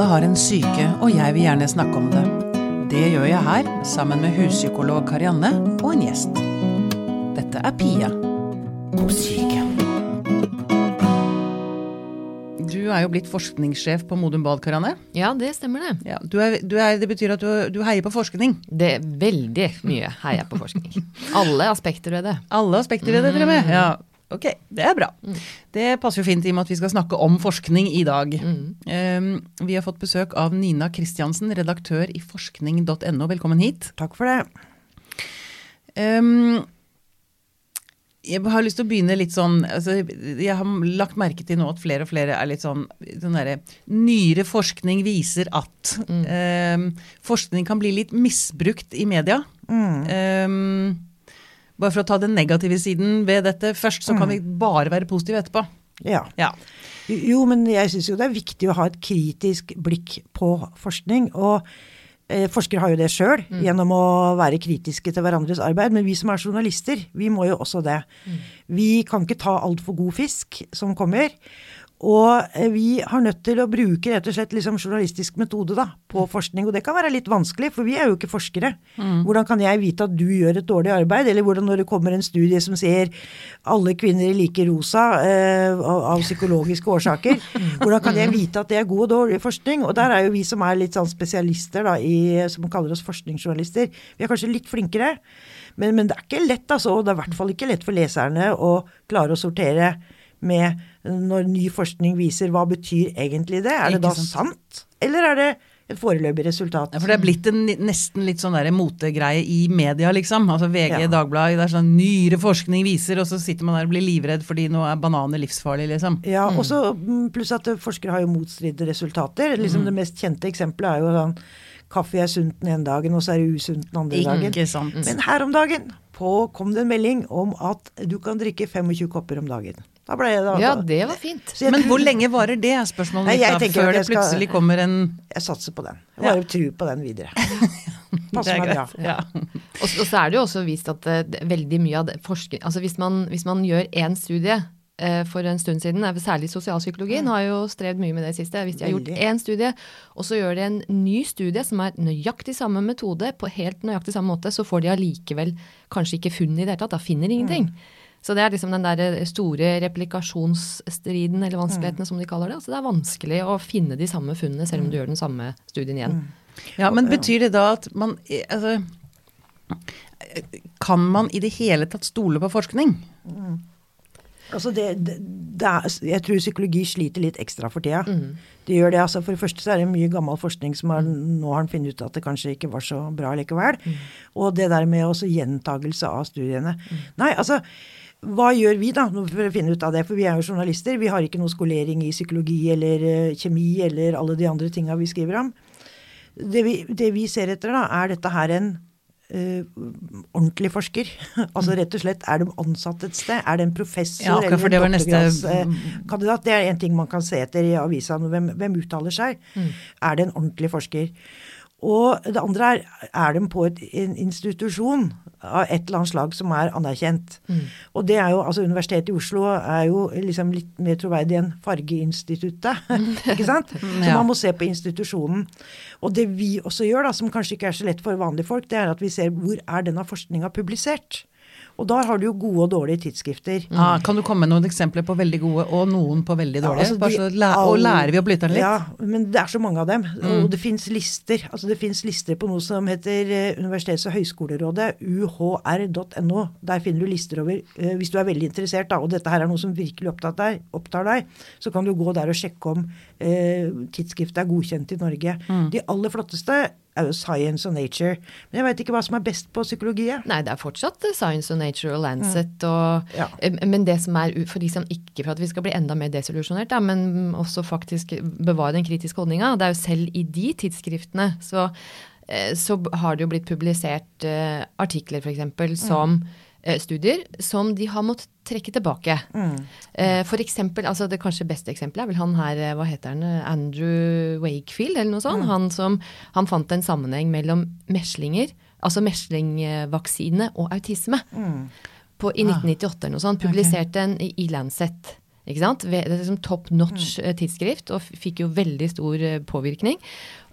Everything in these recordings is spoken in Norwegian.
Alle har en syke, og jeg vil gjerne snakke om det. Det gjør jeg her, sammen med huspsykolog Karianne og en gjest. Dette er Pia på syke. Du er jo blitt forskningssjef på Modum Bad, Karianne. Ja, det stemmer det. Ja, du er, du er, det betyr at du, du heier på forskning. Det er veldig mye heier jeg på forskning. Alle aspekter ved det. Alle aspekter ved det, til og med. Ja, ok, det er bra. Det passer jo fint i og med at vi skal snakke om forskning i dag. Um, vi har fått besøk av Nina Kristiansen, redaktør i forskning.no. Velkommen hit. Takk for det. Um, jeg har lyst til å begynne litt sånn altså, Jeg har lagt merke til nå at flere og flere er litt sånn, sånn derre Nyere forskning viser at um, forskning kan bli litt misbrukt i media. Um, bare for å ta den negative siden ved dette først, så kan vi bare være positive etterpå. Ja. Ja. Jo, men jeg syns jo det er viktig å ha et kritisk blikk på forskning. Og eh, forskere har jo det sjøl, gjennom å være kritiske til hverandres arbeid. Men vi som er journalister, vi må jo også det. Vi kan ikke ta altfor god fisk som kommer. Og eh, vi har nødt til å bruke rett og slett liksom journalistisk metode da, på forskning. Og det kan være litt vanskelig, for vi er jo ikke forskere. Hvordan kan jeg vite at du gjør et dårlig arbeid? Eller hvordan når det kommer en studie som sier alle kvinner er like rosa eh, av, av psykologiske årsaker, hvordan kan jeg vite at det er god og dårlig forskning? Og der er jo vi som er litt sånn spesialister, da, i, som kaller oss forskningsjournalister, vi er kanskje litt flinkere. Men, men det er ikke lett, altså. Og det er i hvert fall ikke lett for leserne å klare å sortere med når ny forskning viser hva betyr egentlig det. Er det da sant, eller er det et foreløpig resultat? Ja, For det er blitt en nesten litt sånn motegreie i media, liksom. Altså VG, Ja. Dagbladet, det er sånn nyere forskning viser, og så sitter man der og blir livredd fordi nå er bananer livsfarlig, liksom. Ja, og så mm, pluss at forskere har jo motstridende resultater. Liksom Det mest kjente eksempelet er jo sånn kaffe er sunt den ene dagen, og så er det usunt den andre dagen. Ikke sant. Men her om dagen på, kom det en melding om at du kan drikke 25 kopper om dagen. Da ble jeg da, Ja, det var fint. Jeg Men hvor lenge varer det, er spørsmålet Nei, mitt jeg da, før det skal- plutselig kommer en Jeg satser på den. Jeg Ja. bare tror på den videre. Det Passer er meg bra. Ja. Og, så- og så er det jo også vist at uh, veldig mye av det forskning Altså hvis man, hvis man gjør én studie uh, for en stund siden, særlig sosialpsykologien har jo strevd mye med det siste. Hvis de har gjort én studie, og så gjør de en ny studie som er nøyaktig samme metode, på helt nøyaktig samme måte, så får de allikevel kanskje ikke funn i det hele tatt. Da finner de ingenting. Så det er liksom den der store replikasjonsstriden, eller vanskelighetene som de kaller det. Altså det er vanskelig å finne de samme funnene selv om du gjør den samme studien igjen. ja, men betyr det da at man eh, Altså Kan man i det hele tatt stole på forskning? Altså det, det, det er, jeg tror psykologi sliter litt ekstra for tida. Mm. Det gjør det. altså For det første så er det mye gammel forskning som har, nå har funnet ut at det kanskje ikke var så bra likevel. Mm. Og det der med også gjentagelse av studiene. Nei, altså hva gjør vi da for å finne ut av det? For vi er jo journalister. Vi har ikke noe skolering i psykologi eller eh, kjemi eller alle de andre tinga vi skriver om. Det vi, det vi ser etter, da, er dette her en uh, ordentlig forsker? altså rett og slett, er de ansatt et sted? Er det en professor Ja, eller en doktorgradskandidat? neste- Det er en ting man kan se etter i avisa. Hvem, hvem uttaler seg? Er det en ordentlig forsker? Og det andre er, er de på et, en institusjon av et eller annet slag som er anerkjent? Og det er jo, altså Universitetet i Oslo er jo liksom litt mer troverdig enn Fargeinstituttet. ikke sant? Så man må se på institusjonen. Og det vi også gjør, da, som kanskje ikke er så lett for vanlige folk, det er at vi ser hvor er denne forskninga publisert. Og da har du jo gode og dårlige tidsskrifter. Ja, kan du komme med noen eksempler på veldig gode og noen på veldig Ja, dårlige? altså, Bare de- så læ og lærer vi opp lytterne litt? Ja, men det er så mange av dem. Og det fins lister. Altså det fins lister på noe som heter eh, Universitets- og høyskolerådet, uhr.no. Der finner du lister over eh, Hvis du er veldig interessert, da, og dette her er noe som virkelig deg, opptar deg, så kan du gå der og sjekke om eh, tidsskriftet er godkjent i Norge. De aller flotteste er jo Science og Nature. Men jeg veit ikke hva som er best på psykologi. Nei, det er fortsatt eh, Science og Nature og Lancet. Og, Ja. eh, Men det som er for de som ikke for at vi skal bli enda mer desillusjonert, men også faktisk bevare den kritiske holdninga, det er jo selv i de tidsskriftene så, eh, så har det jo blitt publisert eh, artikler f.eks. som eh, studier som de har måttet trekke tilbake. Mm. for eksempel, altså Det kanskje beste eksempelet er vel han her, eh, hva heter han, eh, Andrew Wakefield eller noe sånt. Han som han fant en sammenheng mellom meslinger, altså meslingvaksine og autisme. På, I 1998 eller noe sånt. Publiserte en i Lancet. Ikke sant? Det er liksom top notch eh, tidsskrift, og fikk jo veldig stor eh, påvirkning.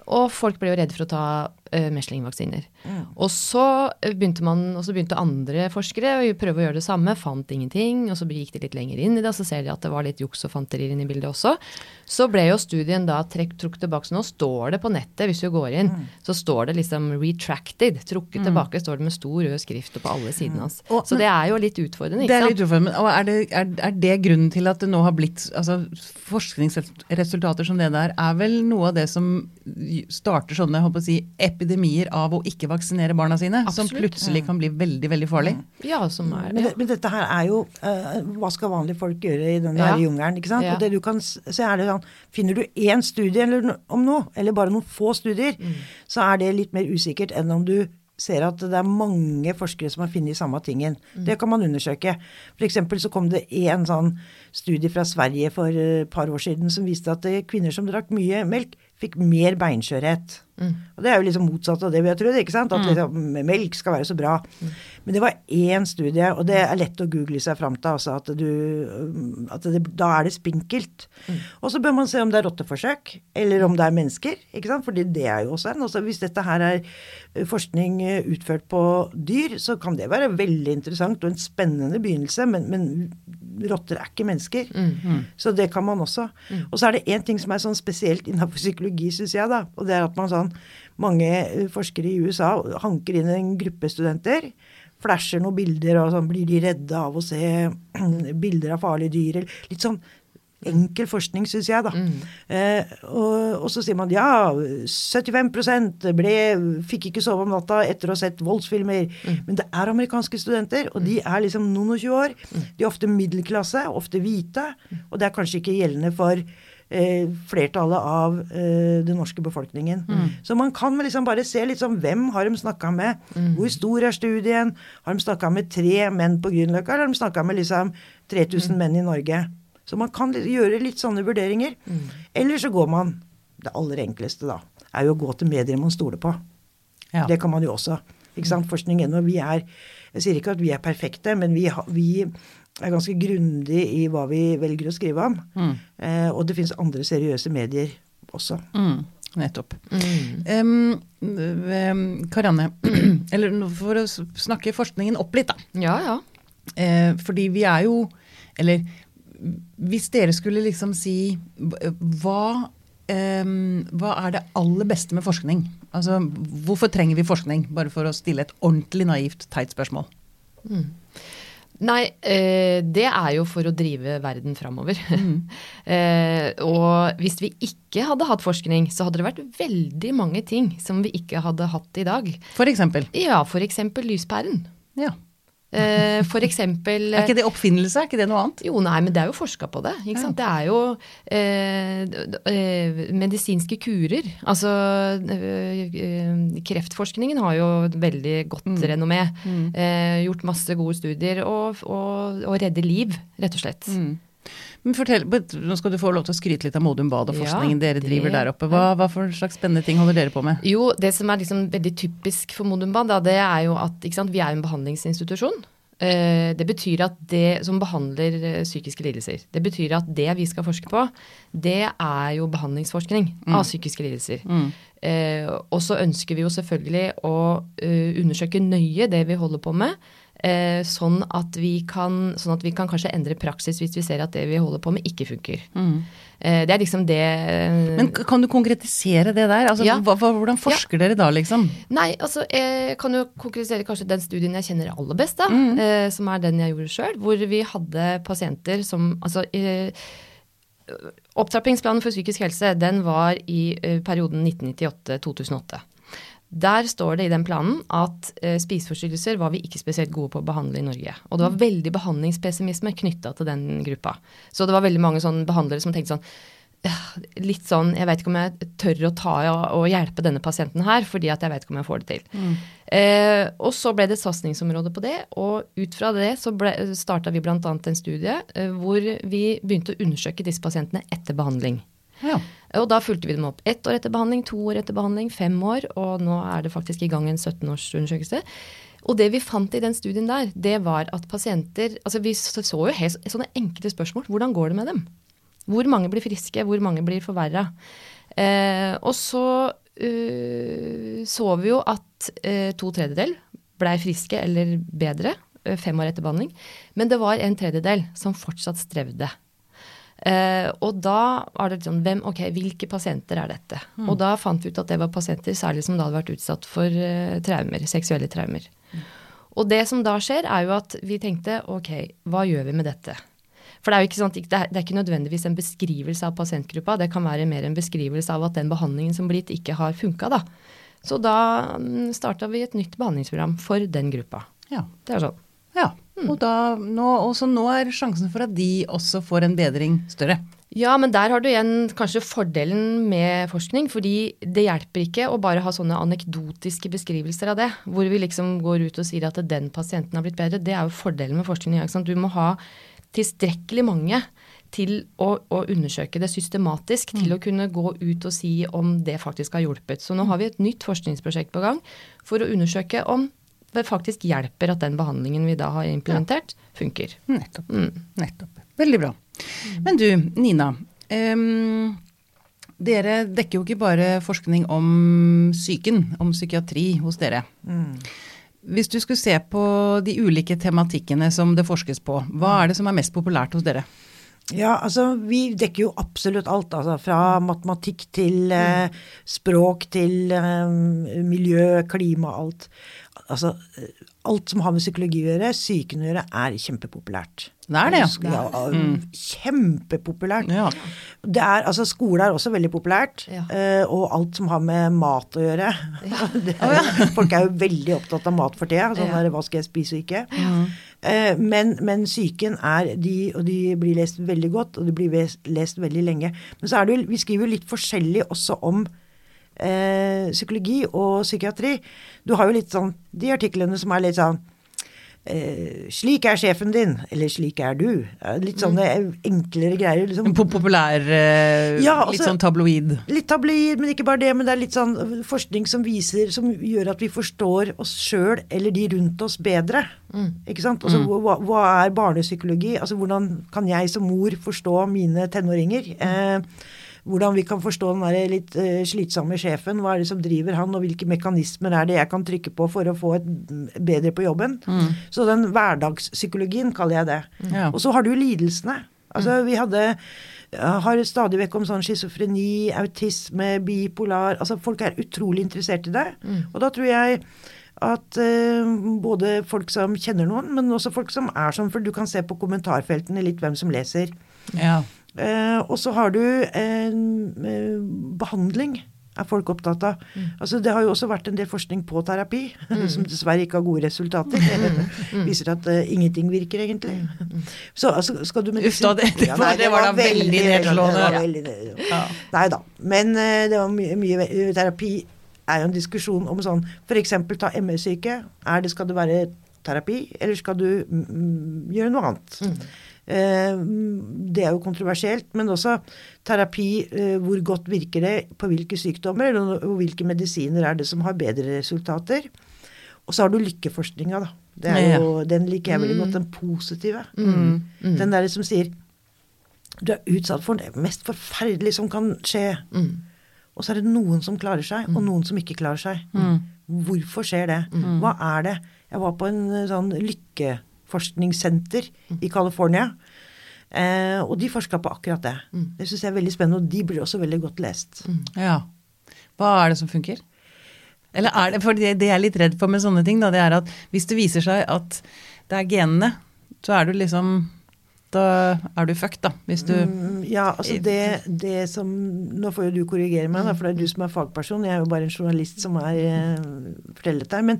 Og folk ble jo redde for å ta uh, meslingvaksiner. Mm. Og, så begynte man, og så begynte andre forskere å prøve å gjøre det samme, fant ingenting. Og så gikk de litt lenger inn i det, og så ser de at det var litt juks og fanterier inn i bildet også. Så ble jo studien da trukket tilbake. Så nå står det på nettet, hvis du går inn, mm. så står det liksom 'retracted'. Trukket mm. tilbake står det med stor rød skrift på alle sidene hans. Og, så det er jo litt utfordrende, ikke sant? Det er litt utfordrende. Og er det, er, er det grunnen til at det nå har blitt altså Forskningsresultater som det der er vel noe av det som starter sånne jeg håper å si, epidemier av å ikke vaksinere barna sine, Absolutt. som plutselig kan bli veldig veldig farlig. Ja, som er det. Men, men dette her er jo uh, Hva skal vanlige folk gjøre i den ja. jungelen? ikke sant? Ja. Og det du kan se er det sånn, Finner du én studie eller, om noe, eller bare noen få studier, mm. så er det litt mer usikkert enn om du ser at det er mange forskere som har funnet samme tingen. Mm. Det kan man undersøke. F.eks. så kom det en sånn studie fra Sverige for et par år siden som viste at kvinner som drakk mye melk, fikk mer beinskjørhet. Mm. Og det er jo liksom motsatt av det vi har trodd, ikke sant? At mm. liksom, melk skal være så bra. Mm. Men det var én studie, og det er lett å google seg fram til, altså at, du, at det, da er det spinkelt. Mm. Og så bør man se om det er rotteforsøk, eller om det er mennesker. ikke sant? Fordi det er jo også en. Altså, hvis dette her er eh, forskning eh, utført på dyr, så kan det være veldig interessant og en spennende begynnelse, men, men rotter er ikke mennesker. Mm, mm. Så det kan man også. Mm. Og så er det én ting som er sånn spesielt innenfor psykologi, syns jeg, da. Og det er at man sånn Mange eh, forskere i USA hanker inn en gruppe studenter. Flasher noen bilder, og sånn blir de redde av å se bilder av farlige dyr. Litt sånn enkel forskning, syns jeg, da. Mm. Eh, og, og, så sier man ja, 75% ble, fikk ikke sove om natta etter å ha sett voldsfilmer. Mm. Men det er amerikanske studenter, og de er liksom noen og tjue år. Mm. De er ofte middelklasse, ofte hvite, og det er kanskje ikke gjeldende for eh, flertallet av eh, den norske befolkningen. Mm. Så man kan liksom bare se liksom, hvem har de snakka med? Mm. Hvor stor er studien? Har de snakka med tre menn på Grünerløkka, eller har de snakka med liksom 3000 mm. menn i Norge? Så man kan gjøre litt sånne vurderinger. Mm. Eller så går man Det aller enkleste, da, er jo å gå til medier man stoler på. Ja. Det kan man jo også. Ikke sant? Forskning ennå. Vi er Jeg sier ikke at vi er perfekte, men vi, vi er ganske grundige i hva vi velger å skrive om. Mm. Eh, og det finnes andre seriøse medier også. Mm. Nettopp. Mm. Um, Karianne, eller for å snakke forskningen opp litt, da. Ja, ja. Eh, fordi vi er jo Eller hvis dere skulle liksom si hva, um, hva er det aller beste med forskning? Altså, hvorfor trenger vi forskning? Bare for å stille et ordentlig naivt, teit spørsmål. Mm. Nei, eh, det er jo for å drive verden framover. Mm. eh, og hvis vi ikke hadde hatt forskning, så hadde det vært veldig mange ting som vi ikke hadde hatt i dag. For eksempel? Ja, for eksempel lyspæren. Ja. Eh, for eksempel Er ikke det oppfinnelse? Er ikke det noe annet? Jo, nei, men det er jo forska på det. Sant? Det er jo eh, eh, medisinske kurer. Altså eh, Kreftforskningen har jo veldig godt mm. renommé. Mm. Eh, gjort masse gode studier og, og, og redde liv, rett og slett. Mm. Men fortell, Nå skal du få lov til å skryte litt av Modum Bad og forskningen ja, dere driver der oppe. Hva, hva, for slags spennende ting holder dere på med? Jo, Det som er liksom veldig typisk for Modum Bad, da, det er jo at sant, vi er en behandlingsinstitusjon. Eh, det betyr at det som behandler eh, psykiske lidelser, det betyr at det vi skal forske på, det er jo behandlingsforskning mm. av psykiske lidelser. Mm. Eh, og så ønsker vi jo selvfølgelig å uh, undersøke nøye det vi holder på med. Eh, sånn, at kan, sånn, at vi kan, kanskje endre praksis hvis vi ser at det vi holder på med, ikke funker. Mm. Eh, det er liksom det Men kan du konkretisere det der? Altså, ja. hvordan forsker ja. dere da, liksom? Nei, altså jeg kan jo konkretisere kanskje den studien jeg kjenner aller best, da. Mm. Eh, som er den jeg gjorde sjøl. Hvor vi hadde pasienter som Altså eh, Opptrappingsplanen for psykisk helse den var i eh, perioden 1998-2008. Der står det i den planen at eh, spiseforstyrrelser var vi ikke spesielt gode på å behandle i Norge. Og det var veldig behandlingspessimisme knytta til den gruppa. Så det var veldig mange sånn behandlere som tenkte sånn Litt sånn Jeg vet ikke om jeg tør å ta og hjelpe denne pasienten her, fordi at jeg vet ikke om jeg får det til. Mm. Eh, og så ble det et satsingsområde på det, og ut fra det så starta vi bl.a. en studie eh, hvor vi begynte å undersøke disse pasientene etter behandling. Ja. Og da fulgte vi dem opp ett år etter behandling, to år etter behandling, fem år, og nå er det faktisk i gang en 17-årsundersøkelse. Og det vi fant i den studien der, det var at pasienter altså Vi så jo helt, sånne enkle spørsmål. Hvordan går det med dem? Hvor mange blir friske? Hvor mange blir forverra? Eh, og så uh, så vi jo at uh, to tredjedel blei friske eller bedre uh, fem år etter behandling. Men det var en tredjedel som fortsatt strevde. Uh, og da var det sånn hvem, ok, Hvilke pasienter er dette? Mm. Og da fant vi ut at det var pasienter særlig som da hadde vært utsatt for uh, traumer, seksuelle traumer. Mm. Og det som da skjer, er jo at vi tenkte ok, hva gjør vi med dette? For det er jo ikke, sånn, det er, det er ikke nødvendigvis en beskrivelse av pasientgruppa, det kan være mer en beskrivelse av at den behandlingen som blir gitt, ikke har funka. Da. Så da mm, starta vi et nytt behandlingsprogram for den gruppa. Ja. Det er sånn. Ja, mm. og, da, nå, nå er sjansen for at de også får en bedring større. Ja, men der har du igjen kanskje fordelen med forskning. Fordi det hjelper ikke å bare ha sånne anekdotiske beskrivelser av det. Hvor vi liksom går ut og sier at den pasienten har blitt bedre. Det er jo fordelen med forskning. Du må ha tilstrekkelig mange til å, å undersøke det systematisk. Til å kunne gå ut og si om det faktisk har hjulpet. Så nå har vi et nytt forskningsprosjekt på gang for å undersøke om det faktisk hjelper at den behandlingen vi da har implementert, funker. Nettopp. Mm. Nettopp. Veldig bra. Men du, Nina. Um, dere dekker jo ikke bare forskning om psyken, om psykiatri hos dere. Mm. Hvis du skulle se på de ulike tematikkene som det forskes på, hva er det som er mest populært hos dere? Ja, altså vi dekker jo absolutt alt. Altså fra matematikk til eh, språk til eh, miljø, klima, alt. Altså alt som har med psykologi å gjøre, psyken å gjøre, er kjempepopulært. Det er det, ja. ja mm. Kjempepopulært. Ja. Det er, altså Skole er også veldig populært. Ja. Uh, og alt som har med mat å gjøre. er, folk er jo veldig opptatt av mat for tida. Sånn der, hva skal jeg spise og ikke. Uh, men, men psyken er de, og de blir lest veldig godt, og de blir lest veldig lenge. Men så er det jo, vi skriver jo litt forskjellig også om eh, psykologi og psykiatri. Du har jo litt sånn de artiklene som er litt sånn eh, 'Slik er sjefen din', eller 'slik er du'. Litt sånne mm. enklere greier. Liksom. Populær, eh, ja, altså, litt sånn tabloid? Litt tabloid, men ikke bare det. Men det er litt sånn forskning som viser, som gjør at vi forstår oss sjøl eller de rundt oss bedre. Mm. Ikke sant? Altså, mm. hva, hva, er barnepsykologi? Altså, hvordan kan jeg som mor forstå mine tenåringer? Eh, hvordan vi kan forstå den der litt uh, slitsomme sjefen. Hva er det som driver han, og hvilke mekanismer er det jeg kan trykke på for å få et bedre på jobben. Mm. Så den hverdagspsykologien kaller jeg det. Ja. Og så har du lidelsene. Altså vi hadde har stadig vekk om sånn schizofreni, autisme, bipolar Altså folk er utrolig interessert i det. Mm. Og da tror jeg at uh, både folk som kjenner noen, men også folk som er sånn, for du kan se på kommentarfeltene litt hvem som leser. Ja. Eh, og så har du en eh, behandling er folk opptatt av. Mm. Altså, det har jo også vært en del forskning på terapi, mm. som dessverre ikke har gode resultater. Mm. mm. Viser at uh, ingenting virker, egentlig. Mm. Så altså, skal du medisin... Uff da, det, det, var, det var da veldig nedslående. Ja. Nei da. Men uh, det var mye, mye terapi er jo en diskusjon om sånn F.eks. ta ME-syke. Skal det være terapi, eller skal du mm, gjøre noe annet? Mm. Eh, det er jo kontroversielt, men også terapi. Eh, hvor godt virker det på hvilke sykdommer, og hvilke medisiner er det som har bedre resultater. Og så har du lykkeforskninga, da. Jo, den liker jeg veldig godt. Den positive. Mm. Mm. Den derre som sier du er utsatt for det mest forferdelige som kan skje. Mm. Og så er det noen som klarer seg, og mm. noen som ikke klarer seg. Mm. Hvorfor skjer det? Mm. Hva er det? Jeg var på en eh, sånn lykke forskningssenter mm. i California. Eh, og de forska på akkurat det. Mm. Det syns jeg er veldig spennende, og de blir også veldig godt lest. Mm. Ja. Hva er det som funker? Eller er det, for det, det jeg er litt redd for med sånne ting, da, det er at hvis det viser seg at det er genene, så er du liksom da er du fucked, da. Hvis du mm, Ja, altså det, det, som Nå får jo du korrigere meg, da, for det er du som er fagperson. Jeg er jo bare en journalist som har eh, fortellet der. Men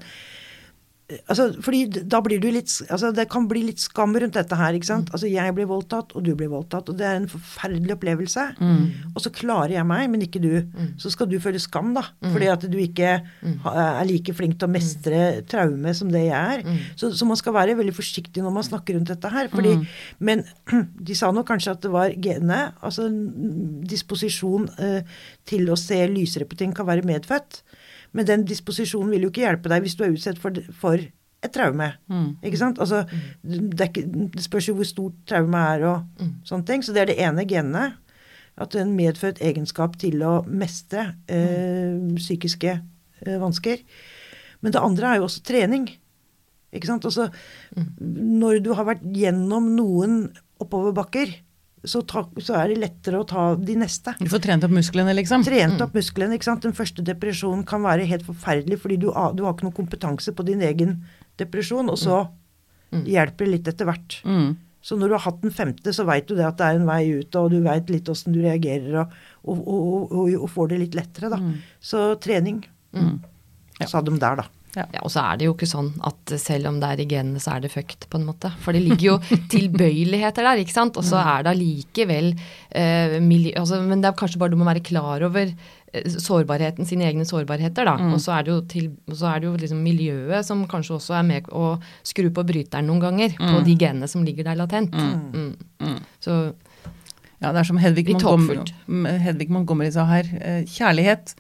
Altså, fordi da blir du litt altså Det kan bli litt skam rundt dette her. ikke sant? Mm. Altså Jeg blir voldtatt, og du blir voldtatt. Og det er en forferdelig opplevelse. Mm. Og så klarer jeg meg, men ikke du. Mm. Så skal du føle skam, da. Mm. Fordi at du ikke mm. er like flink til å mestre traume som det jeg er. Mm. Så, så, man skal være veldig forsiktig når man snakker rundt dette her. Fordi, Men de sa nå kanskje at det var genene. Altså disposisjon eh, til å se lysere på ting kan være medfødt. Men den disposisjonen vil jo ikke hjelpe deg hvis du er utsatt for, for et traume. Ikke sant? Altså, det, ikke, det spørs jo hvor stort traume er og sånne ting. Så det er det ene genet. At en medfødt egenskap til å mestre eh, psykiske eh, vansker. Men det andre er jo også trening. Ikke sant? Altså, når du har vært gjennom noen oppoverbakker, så, ta, så er det lettere å ta de neste. Du får trent opp musklene, liksom? Trent opp musklene. ikke sant? Den første depresjonen kan være helt forferdelig, fordi du, du har ikke noen kompetanse på din egen depresjon, og så hjelper det litt etter hvert. Mm. Så når du har hatt den femte, så veit du det at det er en vei ut, og du veit litt åssen du reagerer, og, og, og, og, får det litt lettere, da. Så trening. Ja. Sa de der, da. Ja, Og så er det jo ikke sånn at selv om det er i genene, så er det fucked, på en måte. For det ligger jo tilbøyeligheter der, ikke sant. Og så er det allikevel eh, miljø... Altså, men det er kanskje bare du må være klar over eh, sårbarheten, sine egne sårbarheter, da. Og så er det jo, til, så er det jo liksom miljøet som kanskje også er med å skru på bryteren noen ganger. På de genene som ligger der latent. Mm. Så Ja, det er som Hedvig Montgomery. Hedvig Montgomery sa her. eh, Kjærlighet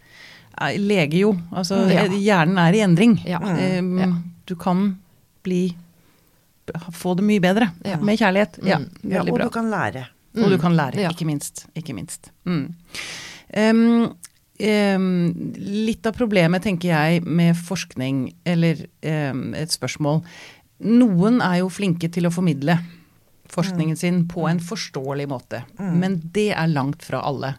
leger jo. Altså, Ja. hjernen er i endring. Ja. Um. Du kan bli Få det mye bedre med kjærlighet. Mm. Ja, og bra. du kan lære. Og du kan lære, ikke minst. Ikke minst. Mm. Um, um, litt av problemet, tenker jeg, med forskning, eller um, et spørsmål Noen er jo flinke til å formidle forskningen sin på en forståelig måte, men det er langt fra alle.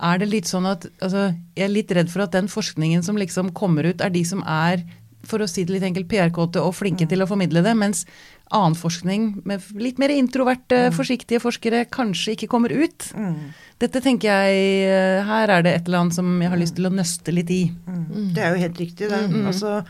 Er det litt sånn at altså, Jeg er litt redd for at den forskningen som liksom kommer ut, er de som er, for å si det litt enkelt, PR-kåte og flinke til å formidle det, mens annen forskning med litt mer introverte, forsiktige forskere kanskje ikke kommer ut. Dette tenker jeg eh, Her er det et eller annet som jeg har lyst til å nøste litt i. Det er jo helt riktig, det. Altså,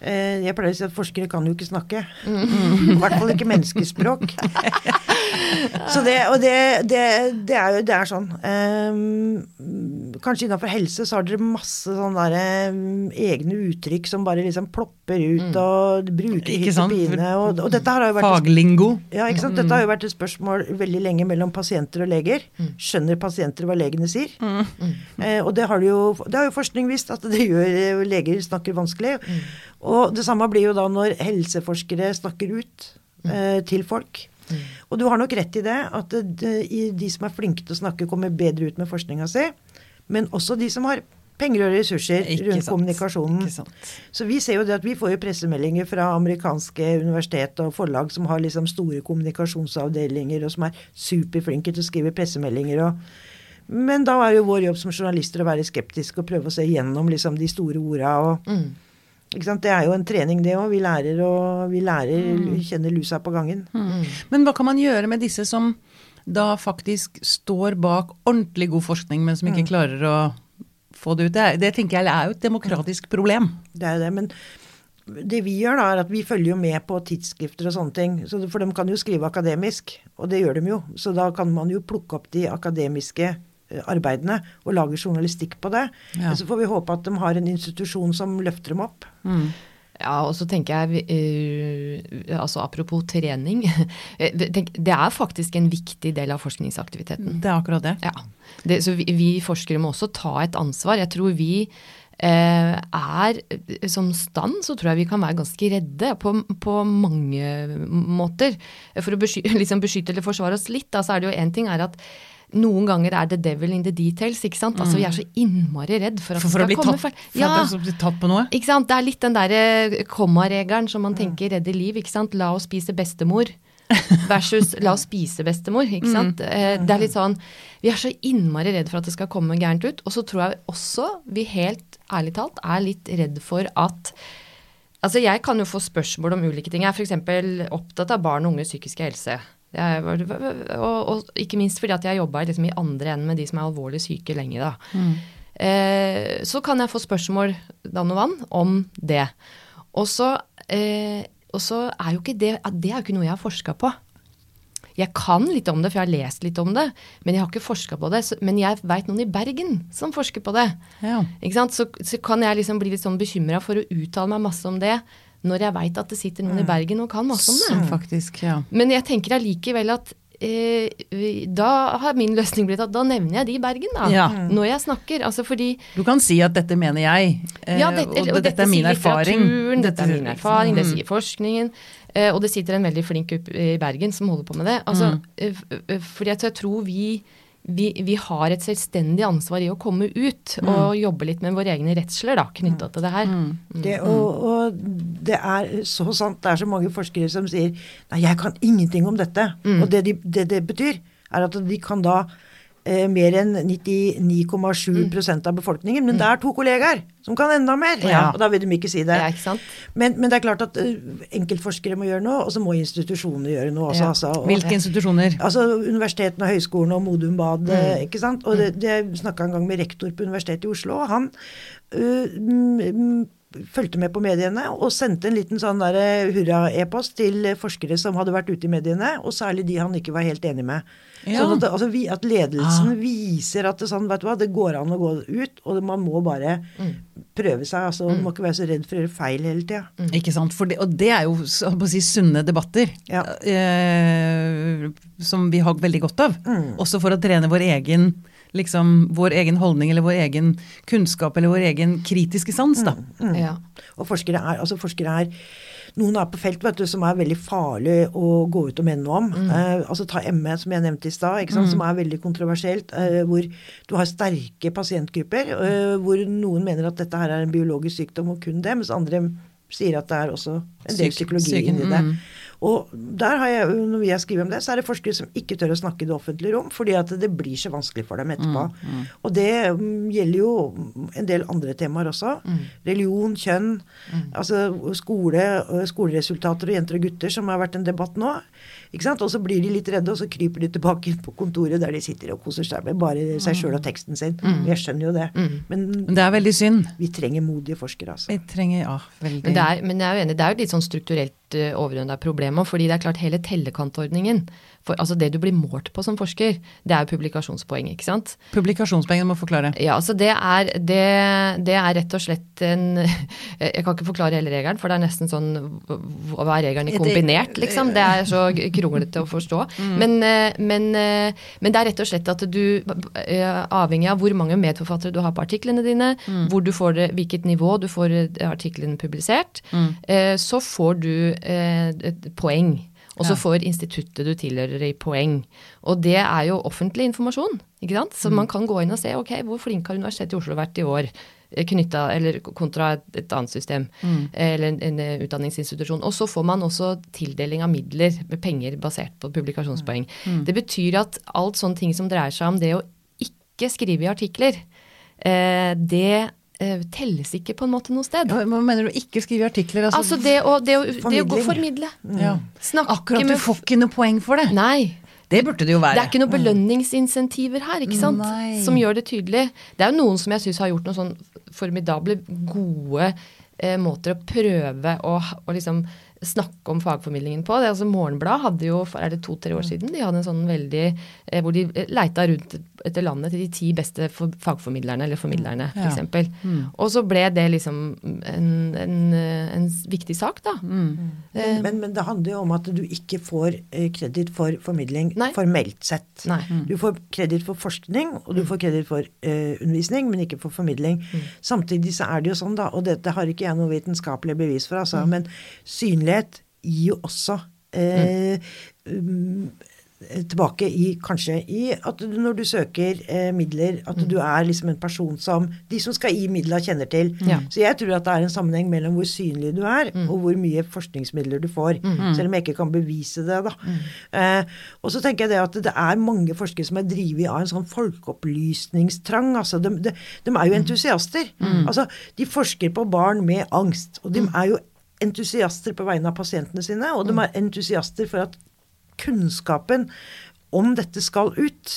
jeg pleier å si at forskere kan jo ikke snakke. I hvert fall ikke menneskespråk. Så det, og det, det, det er jo det er sånn. Ehm, kanskje innenfor helse så har dere masse sånne der, em, egne uttrykk som bare liksom plopper ut og bruker Ikke hit og pine. Og, og dette har jo vært Faglingo. ja, ikke sant? Dette har jo vært et spørsmål veldig lenge mellom pasienter og leger. Skjønner pasienter hva legene sier? Eh, og det har, jo, det har jo forskning visst at det gjør eh, leger snakker vanskelig. Og det samme blir jo da når helseforskere snakker ut eh, til folk. Og du har nok rett i det, at det, de som er flinke til å snakke, kommer bedre ut med forskninga si. Men også de som har penger og ressurser Ikke rundt sant. kommunikasjonen. Så vi ser jo det at vi får jo pressemeldinger fra amerikanske universitet og forlag som har liksom store kommunikasjonsavdelinger, og som er superflinke til å skrive pressemeldinger. Og, men da er jo vår jobb som journalister å være skeptiske og prøve å se gjennom liksom de store orda. Og, sant? Det er jo en trening, det òg. Vi lærer og vi lærer, kjenner lusa på gangen. Men hva kan man gjøre med disse som da faktisk står bak ordentlig god forskning, men som ikke klarer å få det ut? Det, det tenker jeg er jo et demokratisk problem. Det er jo det. Men det vi gjør da, er at vi følger jo med på tidsskrifter og sånne ting. Så, for de kan jo skrive akademisk, og det gjør de jo. Så da kan man jo plukke opp de akademiske arbeidene og lager journalistikk på det. Ja. Så får vi håpe at de har en institusjon som løfter dem opp. Ja, og så tenker jeg, eh, altså apropos trening, eh, tenk, det er faktisk en viktig del av forskningsaktiviteten. Det er akkurat det. Ja. Det, så vi, vi forskere må også ta et ansvar. Jeg tror vi eh, er Som stand så tror jeg vi kan være ganske redde på, på mange måter. For å beskytte, liksom beskytte eller forsvare oss litt, da, så er det jo én ting er at noen ganger er det devil in the details. ikke sant? Altså Vi er så innmari redd for at For, for det skal komme tatt, for Ja, at det blir tatt på noe? ikke sant? Det er litt den derre kommaregelen som man tenker redder liv. ikke sant? La oss spise bestemor versus la oss spise bestemor. ikke sant? Eh, Det er litt sånn, Vi er så innmari redd for at det skal komme gærent ut. Og så tror jeg også vi helt ærlig talt er litt redd for at Altså Jeg kan jo få spørsmål om ulike ting. Jeg er f.eks. opptatt av barn og unges psykiske helse. Jeg, og, og ikke minst fordi at jeg jobba liksom i andre enden med de som er alvorlig syke lenge. da. Eh, så kan jeg få spørsmål dann og vann om det. Og så, eh, er jo ikke det Det er jo ikke noe jeg har forska på. Jeg kan litt om det, for jeg har lest litt om det, men jeg har ikke forska på det. Så, men jeg veit noen i Bergen som forsker på det. Ja. Så, så kan jeg liksom bli litt sånn bekymra for å uttale meg masse om det, når jeg veit at det sitter noen i Bergen og kan masse om det. Så, faktisk, ja. Men jeg tenker allikevel at eh, da har min løsning blitt at da nevner jeg de i Bergen, da. Ja. Når jeg snakker. Altså fordi Du kan si at dette mener jeg, eh, ja, dette, og, og dette, er min erfaring. Dette, Dette er min erfaring, det Mm. sier forskningen. eh, Og det sitter en veldig flink gruppe i Bergen som holder på med det. Altså, Mm. eh, eh, fordi jeg, jeg tror vi, vi, vi har et selvstendig ansvar i å komme ut Mm. og jobbe litt med våre egne redsler knytta mm. til det her. Det, og, og det er så sant. Det er så mange forskere som sier Nei, jeg kan ingenting om dette. Og det, de, det det betyr, er at de kan da eh, mer enn 99,7% av befolkningen. Men det er to kollegaer som kan enda mer. Ja. Og da vil de ikke si det. Ja, ikke? Men, men det er klart at eh, enkeltforskere må gjøre noe, og så må institusjonene gjøre noe også. Ja. Altså, og, Hvilke institusjoner? Altså Universitetene og høyskolene og Modum Bad. Mm. ikke sant? Og det, det Jeg snakka en gang med rektor på Universitetet i Oslo, og han mm, mm, fulgte med på mediene og sendte en liten sånn eh, hurra-e-post til eh, forskere som hadde vært ute i mediene, og særlig de han ikke var helt enig med. Ja. Sånn at, altså, vi, at ledelsen Ah. viser at det, sånn, vet du hva, det går an å gå ut, og man må bare Mm. prøve seg. altså Man må ikke være så redd for å gjøre feil hele tida. Ikke sant? For det, og det er jo så å si, sunne debatter. Ja. Eh, som vi har veldig godt av. Mm. Også for å trene vår egen, liksom, vår egen holdning eller vår egen kunnskap eller vår egen kritiske sans. Da. Mm. Ja. Og forskere er, altså forskere er noen er på felt vet du, som er veldig farlig å gå ut og mene noe om. Eh, altså Ta ME, som jeg nevnte i stad, sant, som er veldig kontroversielt. Eh, hvor du har sterke pasientgrupper, eh, hvor noen mener at dette her er en biologisk sykdom, og kun det, mens andre sier at det er også en del Syk- psykologi syken, inni det. mm. Og der har jeg, når jeg skriver om det, så er det forskere som ikke tør å snakke i det offentlige rom, fordi at det blir så vanskelig for dem etterpå. Og det mm, gjelder jo en del andre temaer også. Religion, kjønn, altså skole, skoleresultater og jenter og gutter, som har vært en debatt nå. Ikke sant? Og så blir de litt redde, og så kryper de tilbake på kontoret der de sitter og koser seg med bare seg sjøl og teksten sin. Jeg skjønner jo det. Men Men det er veldig synd. vi trenger modige forskere, altså. Vi trenger ja, veldig Men, det er, men jeg er jo enig, det er jo litt sånn strukturelt uh, overordna problem òg, fordi det er klart hele tellekantordningen for, Altså det du blir målt på som forsker, det er jo publikasjonspoeng, ikke sant? Publikasjonspoeng, du må forklare. Ja, altså det er, det, det er rett og slett en Jeg kan ikke forklare hele regelen, for det er nesten sånn Hva er regelen i kombinert, liksom? Det er så kronglete å forstå. Men, eh, men, eh, men det er rett og slett at du, eh, avhengig av hvor mange medforfattere du har på artiklene dine, hvor du får det, hvilket nivå du får artiklene publisert, mm. så får du et poeng. Og så Ja. får instituttet du tilhører i poeng. Og det er jo offentlig informasjon. ikke sant? Så man kan gå inn og se ok, hvor flink har Universitetet i Oslo vært i år. eh, Knytta, eller kontra et, et annet system. Eller en, en eh, utdanningsinstitusjon. Og så får man også tildeling av midler med penger basert på publikasjonspoeng. Det betyr at alt sånne ting som dreier seg om det å ikke skrive i artikler, eh, det eh, telles ikke på en måte noe sted. Ja, Hva mener du? Ikke skrive artikler? Altså, Altså det å, det å, det å formidle. ja. Snakke Akkurat, du får ikke noe poeng for det. Nei. Det burde det jo være. Det er ikke noen belønningsinsentiver her, ikke sant? Nei. Som gjør det tydelig. Det er jo noen som jeg syns har gjort noen sånn formidable, gode eh, måter å prøve å, å liksom snakke om fagformidlingen på. Det, er altså Morgenbladet hadde jo, for er det to-tre år siden, de hadde en sånn veldig eh, Hvor de leita rundt etter landet til de ti beste fagformidlerne, eller formidlerne, Ja. f.eks. Og så ble det liksom en, en, eh, en viktig sak, da. Men, men, men det handler jo om at du ikke får eh, kreditt for formidling Nei. formelt sett. Nei. Du får kreditt for forskning, og du får kreditt for eh, undervisning, men ikke for formidling. Samtidig så er det jo sånn, da, og dette har ikke jeg noe vitenskapelig bevis for, altså, men synlighet gir jo også eh, mm. tilbake i kanskje i at du, når du søker eh, midler, at du er liksom en person som de som skal gi midler, kjenner til. Ja. Så jeg tror at det er en sammenheng mellom hvor synlig du er, og hvor mye forskningsmidler du får. Selv om jeg ikke kan bevise det, da. Eh, og så tenker jeg det at det er mange forskere som er drevet av en sånn folkeopplysningstrang. Altså, de, de, de er jo entusiaster. Altså, de forsker på barn med angst. Og de er jo entusiaster på vegne av pasientene sine, og de er entusiaster for at kunnskapen om dette skal ut,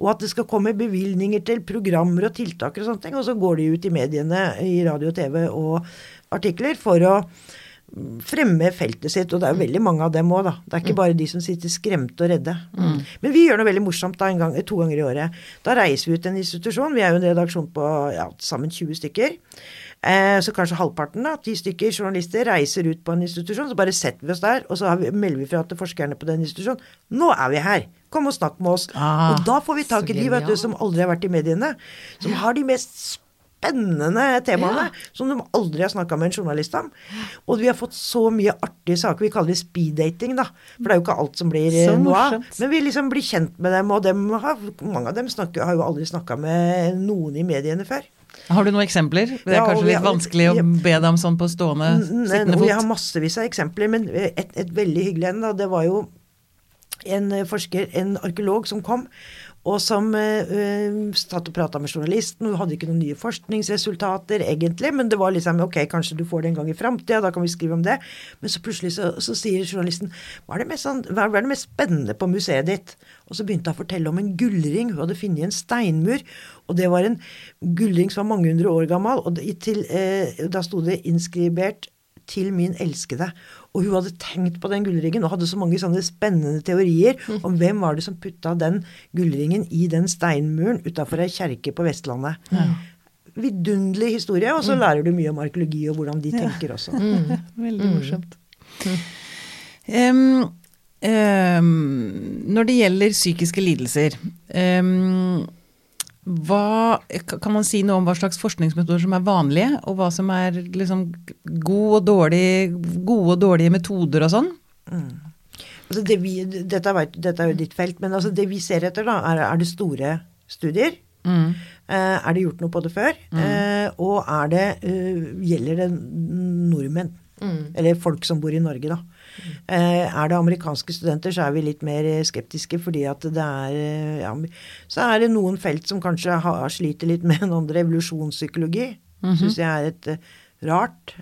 og at det skal komme bevilgninger til programmer og tiltak og sånne ting. Og så går de ut i mediene, i radio TV og artikler for å fremme feltet sitt, og det er jo veldig mange av dem òg, da. Det er ikke bare de som sitter skremte og redde. Men vi gjør noe veldig morsomt da, en gang, to ganger i året. Da reiser vi ut til en institusjon. Vi er jo en redaksjon på ja, sammen 20 stykker. Eh, så kanskje halvparten, da, ti stykker journalister, reiser ut på en institusjon. Så bare setter vi oss der, og så vi, melder vi fra til forskerne på den institusjonen. Nå er vi her! Kom og snakk med oss. Ah, og da får vi tak i de vet du, som aldri har vært i mediene. Som har de mest spennende temaene som de aldri har snakka med en journalist om. Og vi har fått så mye artige saker. Vi kaller det speeddating, da. For det er jo ikke alt som blir eh, noe av. Men vi liksom blir kjent med dem, og dem har, mange av dem snakker, har jo aldri snakka med noen i mediene før. Har du noen eksempler? Det er Ja, kanskje litt har- vanskelig å be deg om sånn på stående, sittende fot? jeg har massevis av eksempler, men et, et veldig hyggelig en, da, det var jo en eh, forsker, en arkeolog, som kom, og som eh, satt og prata med journalisten. Hun hadde ikke noen nye forskningsresultater, egentlig, men det var liksom ok, kanskje du får det en gang i framtida, da kan vi skrive om det. Men så plutselig så, så sier journalisten hva er, sånn, hva er det mest spennende på museet ditt? Og så begynte hun å fortelle om en gullring. Hun hadde funnet en steinmur. Og det var en gullring som var mange hundre år gammel. Og det, til, uh, da sto det innskribert 'til min elskede'. Og hun hadde tenkt på den gullringen og hadde så mange sånne spennende teorier om hvem var det som putta den gullringen i den steinmuren utafor ei kjerke på Vestlandet. Vidunderlig historie, og så lærer du mye om arkeologi og hvordan de tenker også. Veldig morsomt. Um, um, når det gjelder psykiske lidelser, em, hva, kan man si noe om hva slags forskningsmetoder som er vanlige, og hva som er liksom god og dårlig, gode og dårlige metoder og sånn? Altså det vi, dette, vet, dette er jo ditt felt, men altså det vi ser etter, da, er, er det store studier. Mm. Eh, er det gjort noe på det før? Eh, og er det, eh, gjelder det nordmenn? Eller folk som bor i Norge, da. Eh, er det amerikanske studenter, så er vi litt mer skeptiske, fordi at det er eh, ja, Så er det noen felt som kanskje har, sliter litt med en andre evolusjonspsykologi. Mm Syns jeg er et eh, rart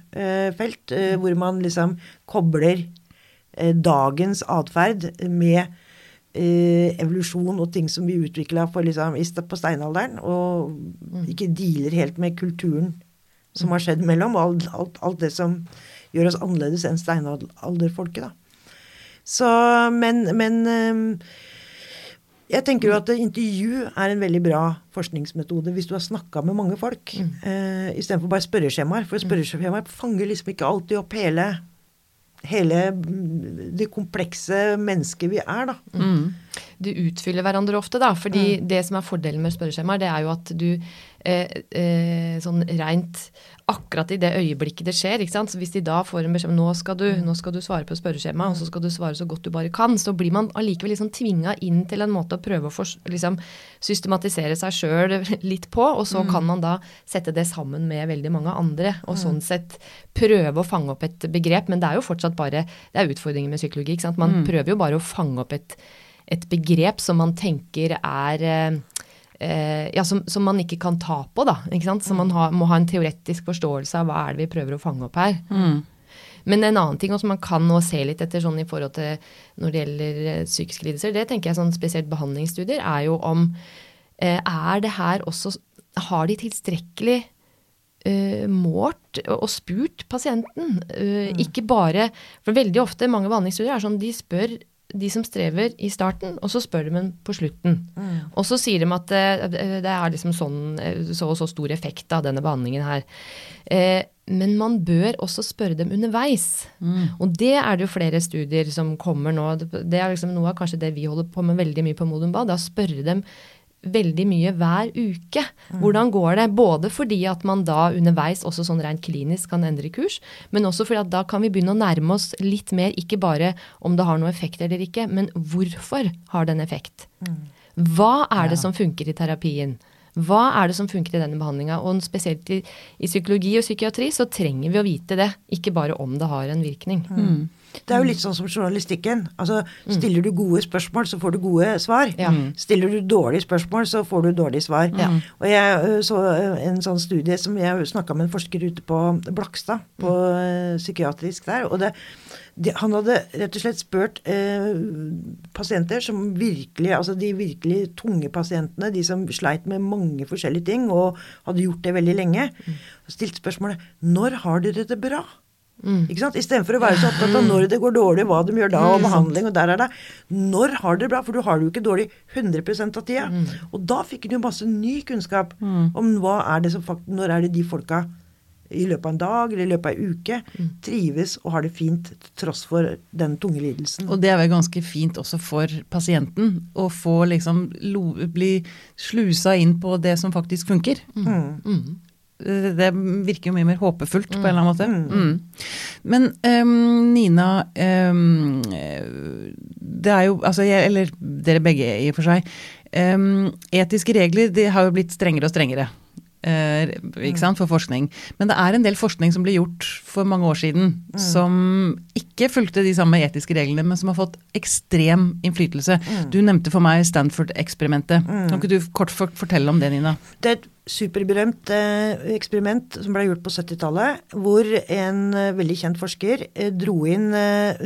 felt, hvor man liksom kobler dagens atferd med evolusjon og ting som vi utvikla liksom, på steinalderen, og ikke dealer helt med kulturen som har skjedd mellom, og alt, alt, alt det som gjør oss annerledes enn steinalderfolket, da. Så, men, men eh, jeg tenker jo at intervju er en veldig bra forskningsmetode hvis du har snakka med mange folk, mm. uh, istedenfor bare spørreskjemaer. For spørreskjemaer fanger liksom ikke alltid opp hele, hele mm, det komplekse mennesket vi er, da. Du utfyller hverandre ofte, da. fordi det som er fordelen med spørreskjemaer, det er jo at du eh, eh, sånn rent akkurat i det øyeblikket det skjer, ikke sant. Så hvis de da får en beskjed om nå skal du, nå skal du svare på spørreskjemaet, og så skal du svare så godt du bare kan, så blir man allikevel liksom tvinga inn til en måte å prøve å for, liksom, systematisere seg sjøl litt på, og så kan man da sette det sammen med veldig mange andre, og sånn sett prøve å fange opp et begrep. Men det er jo fortsatt bare Det er utfordringer med psykologi, ikke sant. Man prøver jo bare å fange opp et et begrep som man tenker er eh, ja, som, som man ikke kan ta på, da. Ikke sant? Så man ha, må ha en teoretisk forståelse av hva er det vi prøver å fange opp her. Men en annen ting også man kan nå se litt etter sånn i forhold til når det gjelder eh, psykiske lidelser, det tenker jeg sånn spesielt behandlingsstudier, er jo om eh, Er det her også Har de tilstrekkelig uh, målt og spurt pasienten? Eh, Ikke bare For veldig ofte, mange behandlingsstudier er sånn de spør de som strever i starten, og så spør de dem på slutten. Og så sier de at det, det er liksom sånn, eh, så og så stor effekt av denne behandlingen her. Eh, men man bør også spørre dem underveis. Og det er det jo flere studier som kommer nå. Det er liksom noe av kanskje det vi holder på med veldig mye på Modum Bad. Å spørre dem veldig mye hver uke. Hvordan går det? Både fordi at man da underveis også sånn rent klinisk kan endre kurs, men også fordi at da kan vi begynne å nærme oss litt mer, ikke bare om det har noen effekt eller ikke, men hvorfor har det en effekt? Hva er det som funker i terapien? Hva er det som funker i denne behandlinga? Og spesielt i, i psykologi og psykiatri så trenger vi å vite det, ikke bare om det har en virkning. Det er jo litt sånn som journalistikken. Altså, Stiller du gode spørsmål, så får du gode svar. Ja. Stiller du dårlige spørsmål, så får du dårlige svar. Ja. Og jeg så en sånn studie som jeg snakka med en forsker ute på Blakstad, på mm. psykiatrisk der. og det, det, Han hadde rett og slett spurt eh, pasienter som virkelig, altså de virkelig tunge pasientene, de som sleit med mange forskjellige ting og hadde gjort det veldig lenge, og stilt spørsmålet Når har dere det bra? Ikke sant? Istedenfor å være så opptatt av når det går dårlig, hva de gjør da, og behandling, og der er det. Når har dere bra? For du har det jo ikke dårlig 100% av tida. Og da fikk du jo masse ny kunnskap om hva er det som fakt når er det de folka i løpet av en dag eller i løpet av en uke trives og har det fint tross for den tunge lidelsen. Og det er vel ganske fint også for pasienten å få liksom bli slusa inn på det som faktisk funker. Mm. Det virker jo mye mer håpefullt på en eller annen måte. Mm. Men um, Nina, eh, det er jo altså jeg, Eller dere begge i og for seg. Um, etiske regler de har jo blitt strengere og strengere. Eh, ikke sant, for forskning. Men det er en del forskning som ble gjort for mange år siden, som ikke fulgte de samme etiske reglene, men som har fått ekstrem innflytelse. Du nevnte for meg Stanford-eksperimentet. Kan ikke du kort fortelle om det, Nina? Det er et superberømt eh, eksperiment som ble gjort på 70-tallet, hvor en eh, veldig kjent forsker dro inn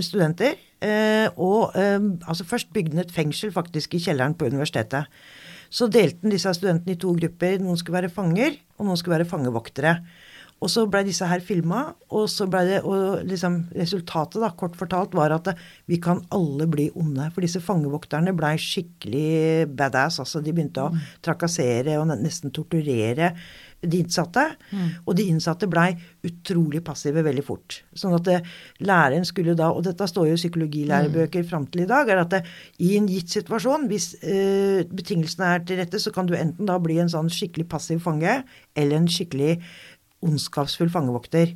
studenter. Eh, og altså først bygde han et fengsel faktisk i kjelleren på universitetet. Så delte han disse studentene i to grupper. Noen skulle være fanger, og noen skulle være fangevoktere. Og så blei disse her filma, og så det, og liksom resultatet, da, kort fortalt, var at vi kan alle bli onde. For disse fangevokterne blei skikkelig badass. Altså de begynte å trakassere og nesten torturere de innsatte. Og de innsatte blei utrolig passive veldig fort. Sånn at det, læreren skulle da, og dette står jo i psykologilærebøker fram til i dag, er at det, i en gitt situasjon, hvis eh, betingelsene er til rette, så kan du enten da bli en sånn skikkelig passiv fange, eller en skikkelig ondskapsfull fangevokter.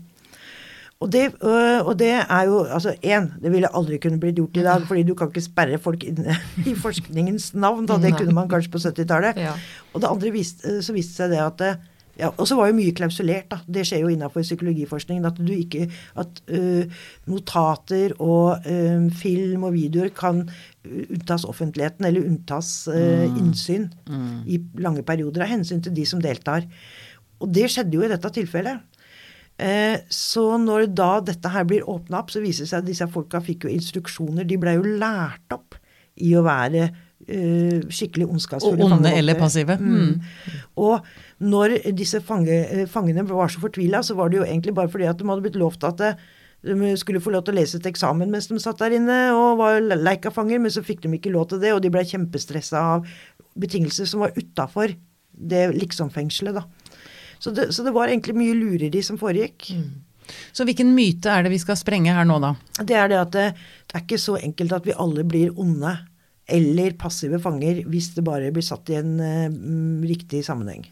Og det, øh, og det er jo altså én, det ville aldri kunne blitt gjort i dag, fordi du kan ikke sperre folk inne i forskningens navn. Da. Det kunne man kanskje på 70-tallet. Ja. Og det andre viste, så viste seg det at det, ja, Og så var jo mye klausulert, da. Det skjer jo innafor psykologiforskningen. At du ikke At uh, notater og uh, film og videoer kan unntas offentligheten, eller unntas uh, innsyn i lange perioder av hensyn til de som deltar. Og det skjedde jo i dette tilfellet. Eh, så når da dette her blir åpna opp, så viser det seg at disse folka fikk jo instruksjoner. De ble jo lært opp i å være skikkelig skikkelig Og ondskapsfulle onde eller passive. Mm. Og når disse fange, eh, fangene var så fortvila, så var det jo egentlig bare fordi at de hadde blitt lovt at eh, de skulle få lov til å lese til eksamen mens de satt der inne og var leikafanger, men så fikk de ikke lov til det, og de ble kjempestressa av betingelser som var utafor det liksom-fengselet, da. Så det, så det var egentlig mye lureri som foregikk. Så hvilken myte er det vi skal sprenge her nå, da? Det er det at det, det er ikke så enkelt at vi alle blir onde eller passive fanger hvis det bare blir satt i en mm, riktig sammenheng.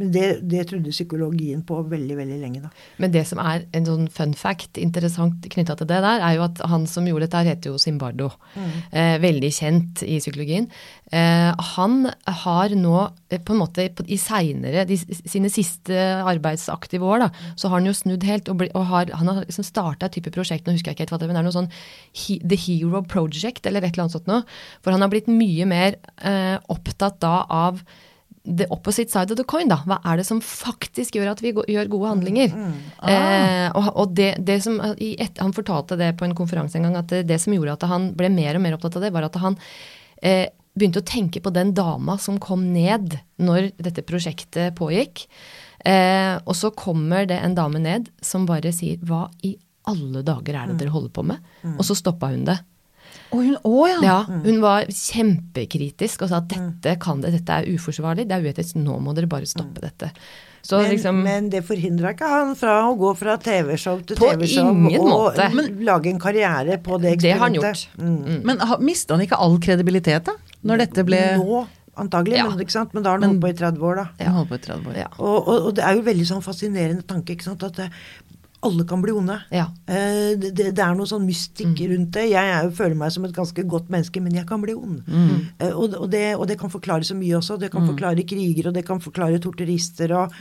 Men det, det trodde psykologien på veldig, veldig lenge, da. Men det som er en sånn fun fact interessant knytta til det der, er jo at han som gjorde dette, her heter jo Zimbardo. Eh, veldig kjent i psykologien. Eh, han har nå eh, på en måte i seinere, sine siste arbeidsaktive år, da, så har han jo snudd helt og, bli, og har, han har liksom starta et type prosjekt, nå husker jeg ikke helt hva det er, men det er noe sånn he, The Hero Project eller et eller annet sånt noe. For han har blitt mye mer eh, opptatt da av the opposite side of the coin, da. Hva er det som faktisk gjør at vi gjør gode handlinger? Eh, og og det, det som, et, Han fortalte det på en konferanse en gang, at det, det som gjorde at han ble mer og mer opptatt av det, var at han eh, begynte å tenke på den dama som kom ned når dette prosjektet pågikk. Eh, og så kommer det en dame ned som bare sier 'hva i alle dager er det dere holder på med?' Og så stoppa hun det. Å, hun, å ja. Ja, hun var kjempekritisk og sa at dette, kan det, dette er uforsvarlig, det er uetisk, nå må dere bare stoppe dette. Så Men, liksom men det forhindra ikke han fra å gå fra TV-show til TV-show og måte. men, lage en karriere på det eksperimentet. Det har han gjort. Mm. Men mista han ikke all kredibilitet, da? Når dette ble Nå, antagelig, Ja. men, ikke sant? men da har han holdt på i 30 år, da. Ja. på i 30 år. Ja. Og, og, og det er jo veldig sånn fascinerende tanke, ikke sant, at eh, alle kan bli onde. Ja. Eh, det, det, er noe sånn mystikk rundt det. Jeg jeg, føler meg som et ganske godt menneske, men jeg kan bli ond. Eh, og, og, det, og det kan forklare så mye også. Det kan forklare kriger, og det kan forklare torturister. Og,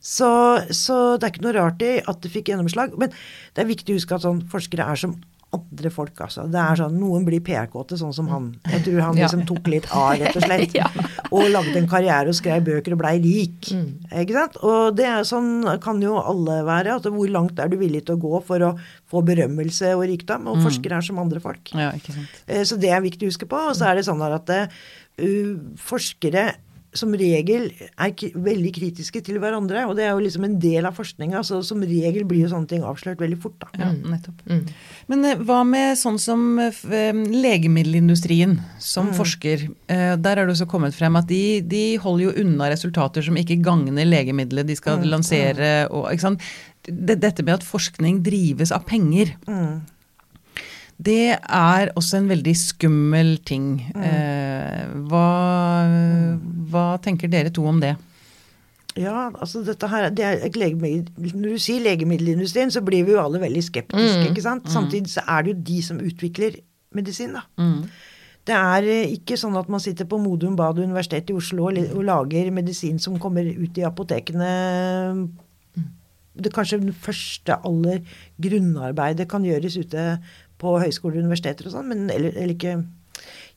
så, så det er ikke noe rart i at det fikk gjennomslag. Men det er viktig å huske at sånn, forskere er som andre folk, altså. Det er sånn, Noen blir PR-kåte, sånn som han. Jeg tror han liksom tok litt av, rett og slett. Og lagde en karriere og skrev bøker og blei rik. Ikke sant? Og det er sånn kan jo alle være. Altså, hvor langt er du villig til å gå for å få berømmelse og rikdom? Og forskere er som andre folk. Ja, ikke sant. Eh, Så det er viktig å huske på. Og så er det sånn at uh, forskere som regel er k veldig kritiske til hverandre. Og det er jo liksom en del av forskninga, så som regel blir jo sånne ting avslørt veldig fort. da. Ja, nettopp. Men eh, hva med sånn som eh, legemiddelindustrien som forsker? Eh, Der er det også kommet frem at de, de holder jo unna resultater som ikke gagner legemiddelet de skal lansere. Og, ikke sant? Dette med at forskning drives av penger. Det er også en veldig skummel ting. Eh, hva, hva tenker dere to om det? Ja, altså dette her, det er Når du sier legemiddelindustrien, så blir vi jo alle veldig skeptiske. ikke sant? Samtidig så er det jo de som utvikler medisin. da. Det er eh, ikke sånn at man sitter på Modum Bad universitet i Oslo og, og lager medisin som kommer ut i apotekene. Det kanskje første aller grunnarbeidet kan gjøres ute på høyskoler og universiteter og sånn, men eller, eller ikke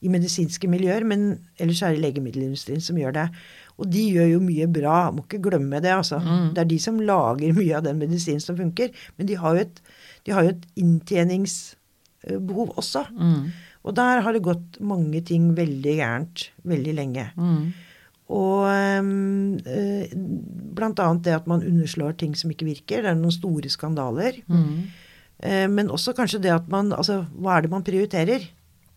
i medisinske miljøer, men ellers er det legemiddelindustrien som gjør det. Og de gjør jo mye bra, må ikke glemme det, altså. Det er de som lager mye av den medisinen som funker. Men de har jo et, de har jo et inntjeningsbehov også. Og der har det gått mange ting veldig gærent veldig lenge. Og øhm, øh, blant annet det at man underslår ting som ikke virker. Det er noen store skandaler. Eh, men også kanskje det at man Altså, hva er det man prioriterer?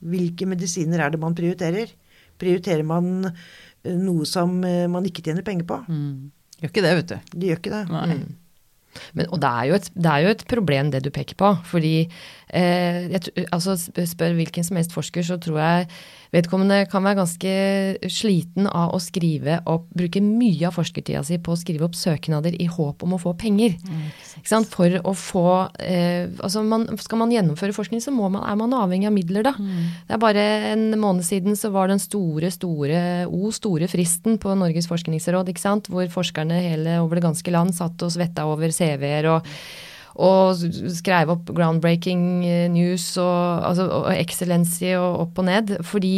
Hvilke medisiner er det man prioriterer? Prioriterer man eh, noe som eh, man ikke tjener penger på? Gjør ikke det, vet du. De gjør ikke det. Nei. Men, og det er, jo et, det er jo et problem det du peker på. Fordi eh, jeg, altså spør hvilken som helst forsker, så tror jeg vedkommende kan være ganske sliten av å skrive opp, bruke mye av forskertida si på å skrive opp søknader i håp om å få penger. Ikke sant? For å få eh, altså man, Skal man gjennomføre forskning, så må man, er man avhengig av midler, da. Det er bare en måned siden så var den store, store, o store fristen på Norges forskningsråd, ikke sant? hvor forskerne hele over det ganske land satt og svetta over CV-er og og skrev opp groundbreaking eh, news og, altså, og excellency og opp og ned. Fordi,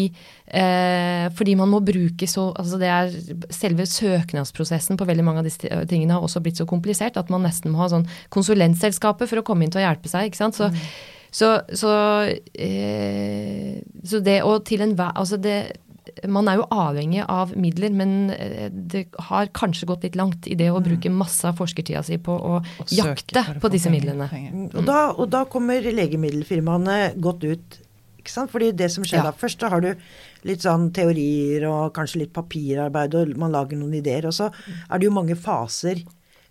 eh, fordi man må bruke så altså det er Selve søknadsprosessen på veldig mange av disse tingene har også blitt så komplisert at man nesten må ha sånn konsulentselskaper for å komme inn til å hjelpe seg. ikke sant? Så, så, så, eh, så det å til enhver Altså det man er jo avhengig av midler, men eh, det har kanskje gått litt langt i det å bruke masse av forskertida si på å Og jakte på disse penger, midlene. penger. Og, da, og da kommer legemiddelfirmaene godt ut. Ikke sant? Fordi det som skjer Ja. da, Først da har du litt sånn teorier og kanskje litt papirarbeid, og man lager noen ideer. Og så er det jo mange faser.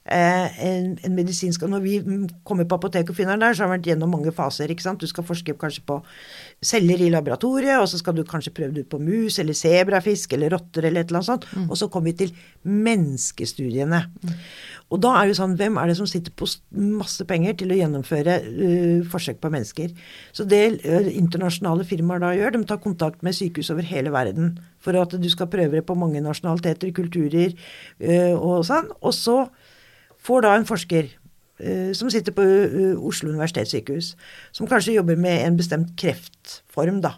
Eh, en, en medisinsk, Når vi mm, kommer på apoteket og finner den der, så har vi vært gjennom mange faser. ikke sant? Du skal forske kanskje på celler i laboratoriet, og så skal du kanskje prøve det ut på mus eller sebrafisk eller rotter eller et eller annet sånt. Og så kommer vi til menneskestudiene. Og da er det sånn, hvem er det som sitter på masse penger til å gjennomføre uh, forsøk på mennesker? Så det uh, internasjonale firmaer da gjør, de tar kontakt med sykehus over hele verden for at du skal prøve det på mange nasjonaliteter, kulturer uh, og sånn. Og så får da en forsker som sitter på øh, Oslo universitetssykehus, som kanskje jobber med en bestemt kreftform, da.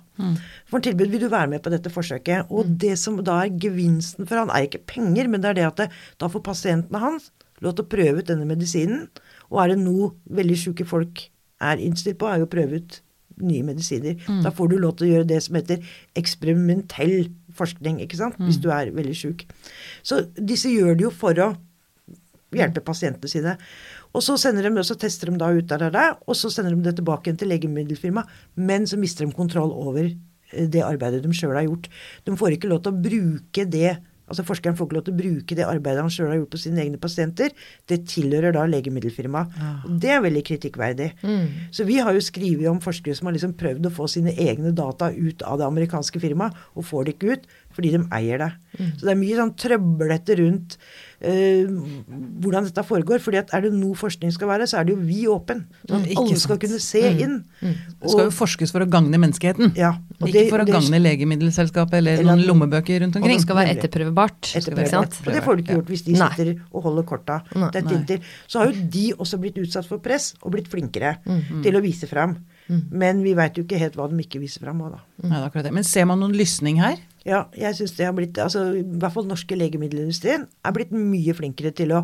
for en tilbud vil du være med på dette forsøket. Og det som da er gevinsten for han, er ikke penger, men det er det at det, da får pasientene hans lov til å prøve ut denne medisinen. Og er det noe veldig sjuke folk er innstilt på, er jo å prøve ut nye medisiner. Da får du lov til å gjøre det som heter eksperimentell forskning, ikke sant. Hvis du er veldig sjuk. Så disse gjør det jo for å hjelpe pasientene sine. Og så sender de, så tester de da ut der, der, der, og så sender de det tilbake igjen til legemiddelfirmaet. Men så mister de kontroll over eh, det arbeidet de sjøl har gjort. De får ikke lov til å bruke det altså Forskeren får ikke lov til å bruke det arbeidet han sjøl har gjort på sine egne pasienter. Det tilhører da legemiddelfirmaet. Og det er veldig kritikkverdig. Så vi har jo skrevet om forskere som har liksom prøvd å få sine egne data ut av det amerikanske firmaet, og får det ikke ut fordi de eier det. Så det er mye sånn trøblete rundt eh, hvordan dette foregår. fordi at er det noe forskning skal være, så er det jo vi åpen. Sånn at Ikke alle skal sant. kunne se inn. Det skal jo forskes for å gagne menneskeheten. Ja, og ikke det- for å det- gagne legemiddelselskapet eller, Eller noen lommebøker rundt Og omkring. det skal være etterprøvebart. etterprøvbart. etterprøvbart. Og det får du ikke gjort hvis de Nei. sitter og holder korta Nei. tett inntil. Så har jo de også blitt utsatt for press og blitt flinkere Mm. til å vise fram. Men vi veit jo ikke helt hva de ikke viser fram òg, da. Ja, det det. Men ser man noen lysning her? Ja, jeg synes det har blitt altså I hvert fall norske legemiddelindustrien er blitt mye flinkere til å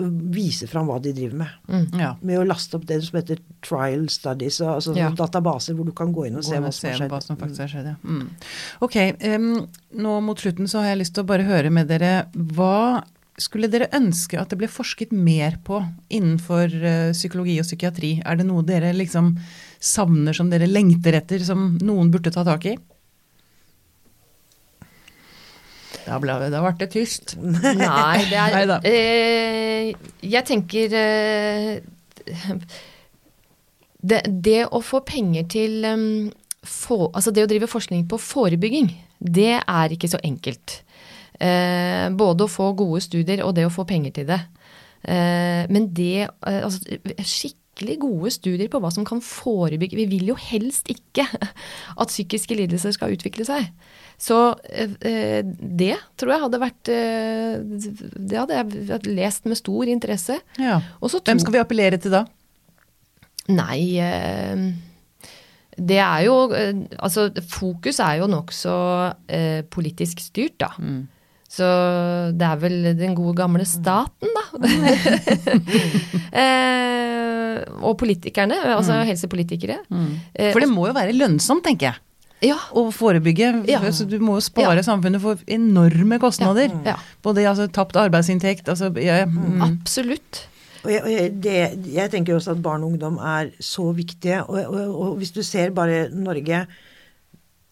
vise fram hva de driver med. Ja. Med å laste opp det som heter trial studies, altså Ja. databaser hvor du kan gå inn og se hva som se hva som faktisk har skjedd. Ja. Mm. Ok, um, nå mot slutten så har jeg lyst til å bare høre med dere hva skulle dere ønske at det ble forsket mer på innenfor eh, psykologi og psykiatri? Er det noe dere liksom savner som dere lengter etter, som noen burde ta tak i? Da, ble, da ble det tyst. Nei, det er Neida. eh, Jeg tenker eh, det, det å få penger til um, få, Altså det å drive forskning på forebygging, det er ikke så enkelt. Eh, både å få gode studier og det å få penger til det. Eh, men det eh, altså, Skikkelig gode studier på hva som kan forebygge Vi vil jo helst ikke at psykiske lidelser skal utvikle seg. Så det tror jeg hadde vært Det hadde jeg lest med stor interesse. Ja. Hvem skal vi appellere til da? Nei Det er jo Altså, fokus er jo nokså politisk styrt, da. Mm. Så det er vel den gode gamle staten, da. eh, og politikerne, altså helsepolitikere. Eh, Mm. For det må jo være lønnsomt, tenker jeg. Ja. Å forebygge. Ja. Så du må jo spare Ja. samfunnet for enorme kostnader. Ja. Både altså, tapt arbeidsinntekt altså, ja, mm. Absolutt. Og jeg, og jeg, det, jeg tenker også at barn og ungdom er så viktige. Og, og, og hvis du ser bare Norge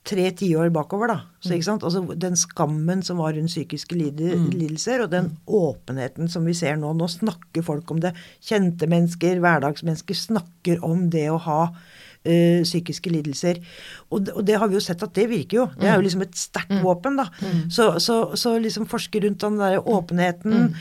tre tiår bakover, da. Så, ikke sant? Altså, den skammen som var rundt psykiske lide, lidelser, og den åpenheten som vi ser nå. Nå snakker folk om det. Kjente mennesker, hverdagsmennesker snakker om det å ha eh, psykiske lidelser. Og, det- og det har vi jo sett at det virker jo. Det er jo liksom et sterkt våpen, da. Så, så, så liksom forske rundt den der åpenheten,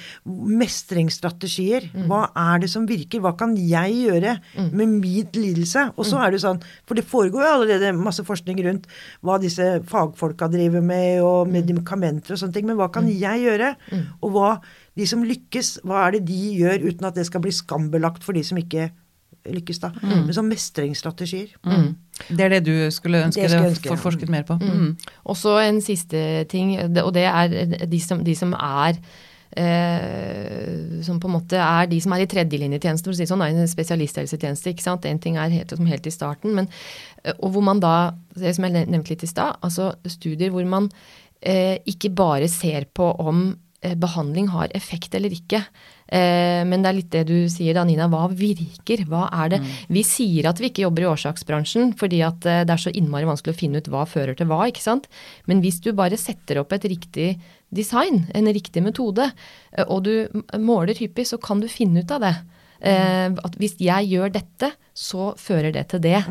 mestringsstrategier. Hva er det som virker? Hva kan jeg gjøre med min lidelse? Og så er det jo sånn, for det foregår jo allerede masse forskning rundt hva disse fagfolka driver med, og medikamenter og sånne ting, men hva kan jeg gjøre? Og hva de som lykkes, hva er det de gjør uten at det skal bli skambelagt for de som ikke lykkes, da. Men sånn mestringsstrategier. Mm. Det er det du skulle ønske deg ønske, for forsket mer på? Mm. Og så en siste ting, og det er de som, de som er eh, som på en måte er de som er i tredjelinjetjeneste, for å si det sånn, en spesialisthelsetjeneste. ikke sant? En ting er helt, som helt i starten, men eh, og hvor man da, det som jeg nevnte litt i stad, altså studier hvor man eh, ikke bare ser på om eh, behandling har effekt eller ikke. Eh, men det er litt det du sier da, Nina. Hva virker? Hva er det? Vi sier at vi ikke jobber i årsaksbransjen fordi at eh, det er så innmari vanskelig å finne ut hva fører til hva, ikke sant. Men hvis du bare setter opp et riktig design, en riktig metode, eh, og du måler hyppig, så kan du finne ut av det. Eh, at hvis jeg gjør dette, så fører det til det.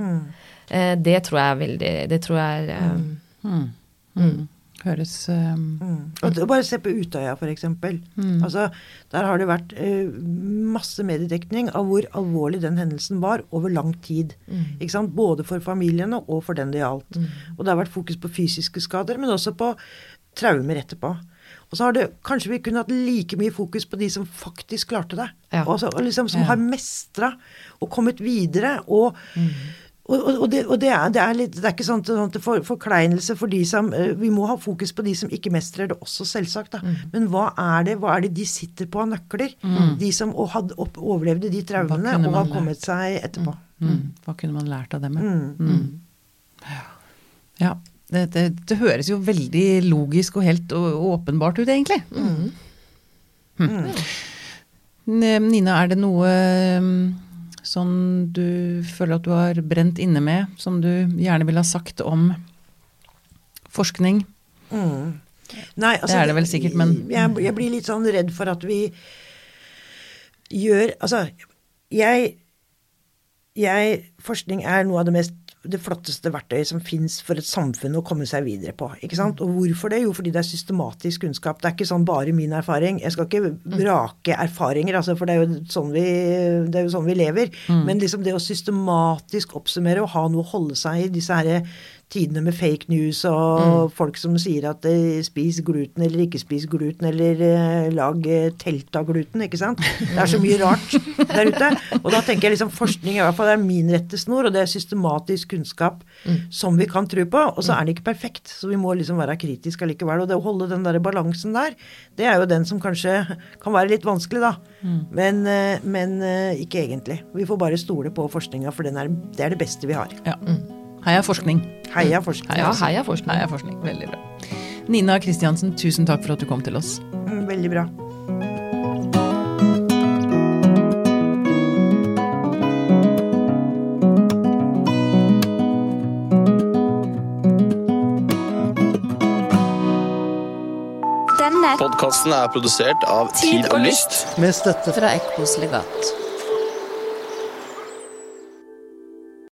Eh, det tror jeg er veldig Det tror jeg er Mm. Mm. Høres um, Mm. Og bare se på Utøya, f.eks. Altså, der har det vært uh, masse mediedekning av hvor alvorlig den hendelsen var over lang tid. Sant? Både for familiene og for den det gjaldt. Og det har vært fokus på fysiske skader, men også på traumer etterpå. Og så har det kanskje vi kunne hatt like mye fokus på de som faktisk klarte det. Ja. Og, så, og liksom, som Ja. har mestra og kommet videre. og og, og, og, det, og det, er, det, er litt, det er ikke sånn, sånn til for, forkleinelse for de som eh, Vi må ha fokus på de som ikke mestrer det også, selvsagt. Da. Mm. Men hva er det hva er det de sitter på av nøkler? De som og hadde opp, overlevde de traumene og har kommet seg etterpå. mm. Hva kunne man lært av dem? ja? Mm. Mm. Ja. Det, høres jo veldig logisk og helt åpenbart ut, egentlig. Nina, er det noe som du føler at du har brent inne med, som du gjerne ville ha sagt om forskning? Mm. Nei, altså, Det er det vel sikkert, men- jeg, jeg blir litt sånn redd for at vi gjør Altså, jeg, jeg Forskning er noe av det mest det flotteste verktøyet som fins for et samfunn å komme seg videre på. ikke sant? Og hvorfor det? Jo, fordi det er systematisk kunnskap. Det er ikke sånn bare min erfaring. Jeg skal ikke vrake erfaringer, altså, for det er jo sånn vi, det er jo sånn vi lever. Men liksom det å systematisk oppsummere og ha noe å holde seg i, disse her tidene med fake news og folk som sier at de spis gluten eller ikke spis gluten, eller eh, lag eh, telt av gluten, ikke sant. Det er så mye rart der ute. Og da tenker jeg liksom forskning i hvert fall er min rettesnor, og det er systematisk kunnskap som vi kan tro på. Og så er den ikke perfekt, så vi må liksom være kritiske allikevel. Og det å holde den der balansen der, det er jo den som kanskje kan være litt vanskelig, da. Men, eh, men eh, ikke egentlig. Vi får bare stole på forskninga, for den er, det er det beste vi har. Ja. Heia forskning. Heia forskning. Ja, heia forskning. Heia forskning. Veldig bra. Nina Kristiansen, tusen takk for at du kom til oss. Mm, Veldig bra. Podkasten er produsert av Tid og Lyst. Med støtte fra Ekkos legat.